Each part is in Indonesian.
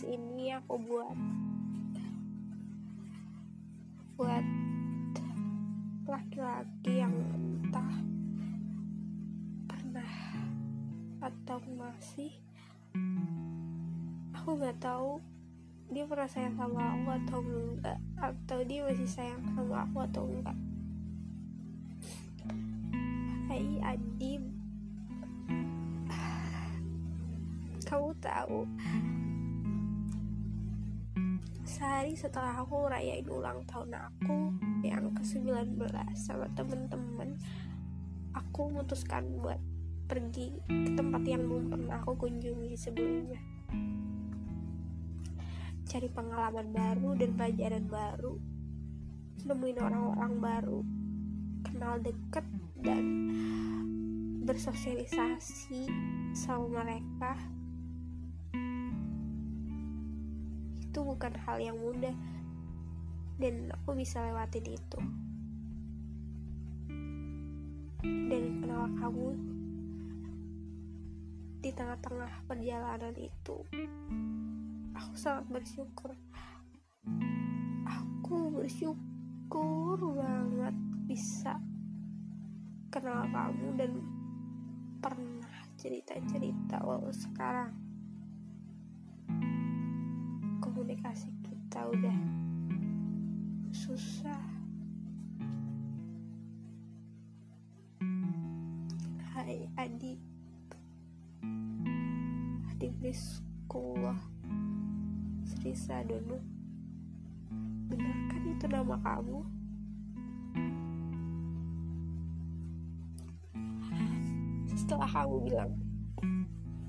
podcast ini aku buat. Buat laki-laki yang entah pernah atau masih. Aku nggak tahu dia pernah sayang sama aku atau enggak atau dia masih sayang sama aku atau enggak. Hai Adim kamu tahu sehari setelah aku rayain ulang tahun aku yang ke-19 sama temen-temen aku memutuskan buat pergi ke tempat yang belum pernah aku kunjungi sebelumnya. Cari pengalaman baru dan pelajaran baru nemuin orang-orang baru kenal deket dan bersosialisasi sama mereka itu bukan hal yang mudah. Dan aku bisa lewatin itu. Dan kenal kamu di tengah-tengah perjalanan itu? Aku sangat bersyukur. Aku bersyukur banget bisa kenal kamu dan pernah cerita-cerita walau sekarang kita udah susah. Hai adik adik sekolah Sri Sadono Benar kan itu nama kamu? Setelah kamu bilang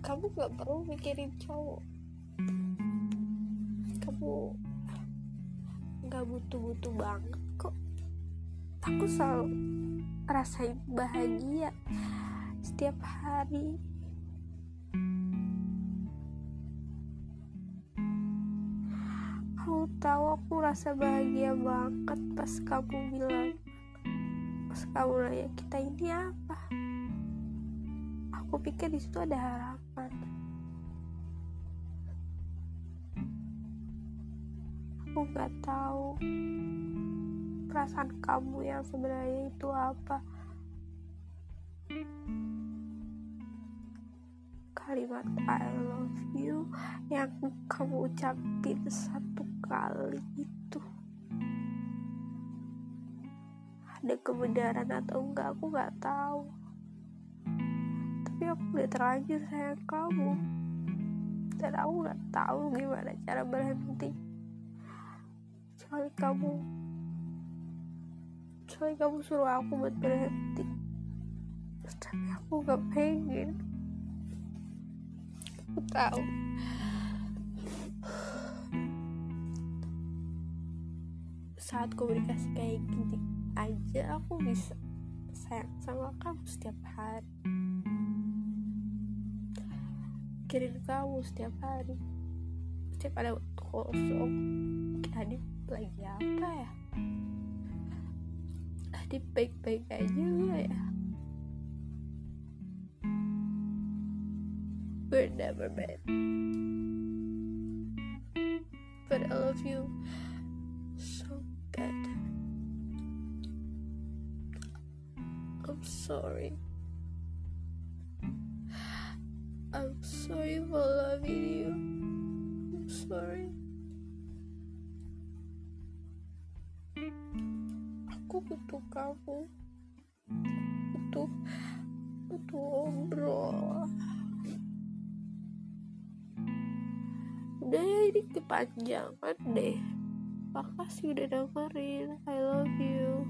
Kamu gak perlu mikirin cowok Gak butuh-butuh banget kok. Aku selalu rasain bahagia Setiap hari. Kamu tahu aku rasa bahagia banget pas kamu bilang Pas kamu nanya kita ini apa. Aku pikir di situ ada harapan Aku gak tahu perasaan kamu yang sebenarnya itu apa. Kalimat I love you yang kamu ucapin satu kali itu. Ada kebenaran atau enggak aku nggak tahu. Tapi aku udah terlanjur sayang kamu. Dan aku nggak tahu gimana cara berhenti kecuali kamu. Kecuali kamu suruh aku buat berhenti. Tapi aku gak pengen. Aku tahu. Saat komunikasi kayak gini aja aku bisa sayang sama kamu setiap hari. Kirim kamu setiap hari. Setiap ada waktu kosong. Adit lagi apa ya Adit baik-baik aja ya we're never met. But I love you so bad. I'm sorry. I'm sorry for loving you. Butuh kamu. Butuh butuh ngobrol. udah ya ini kepanjangan deh makasih udah dengerin I love you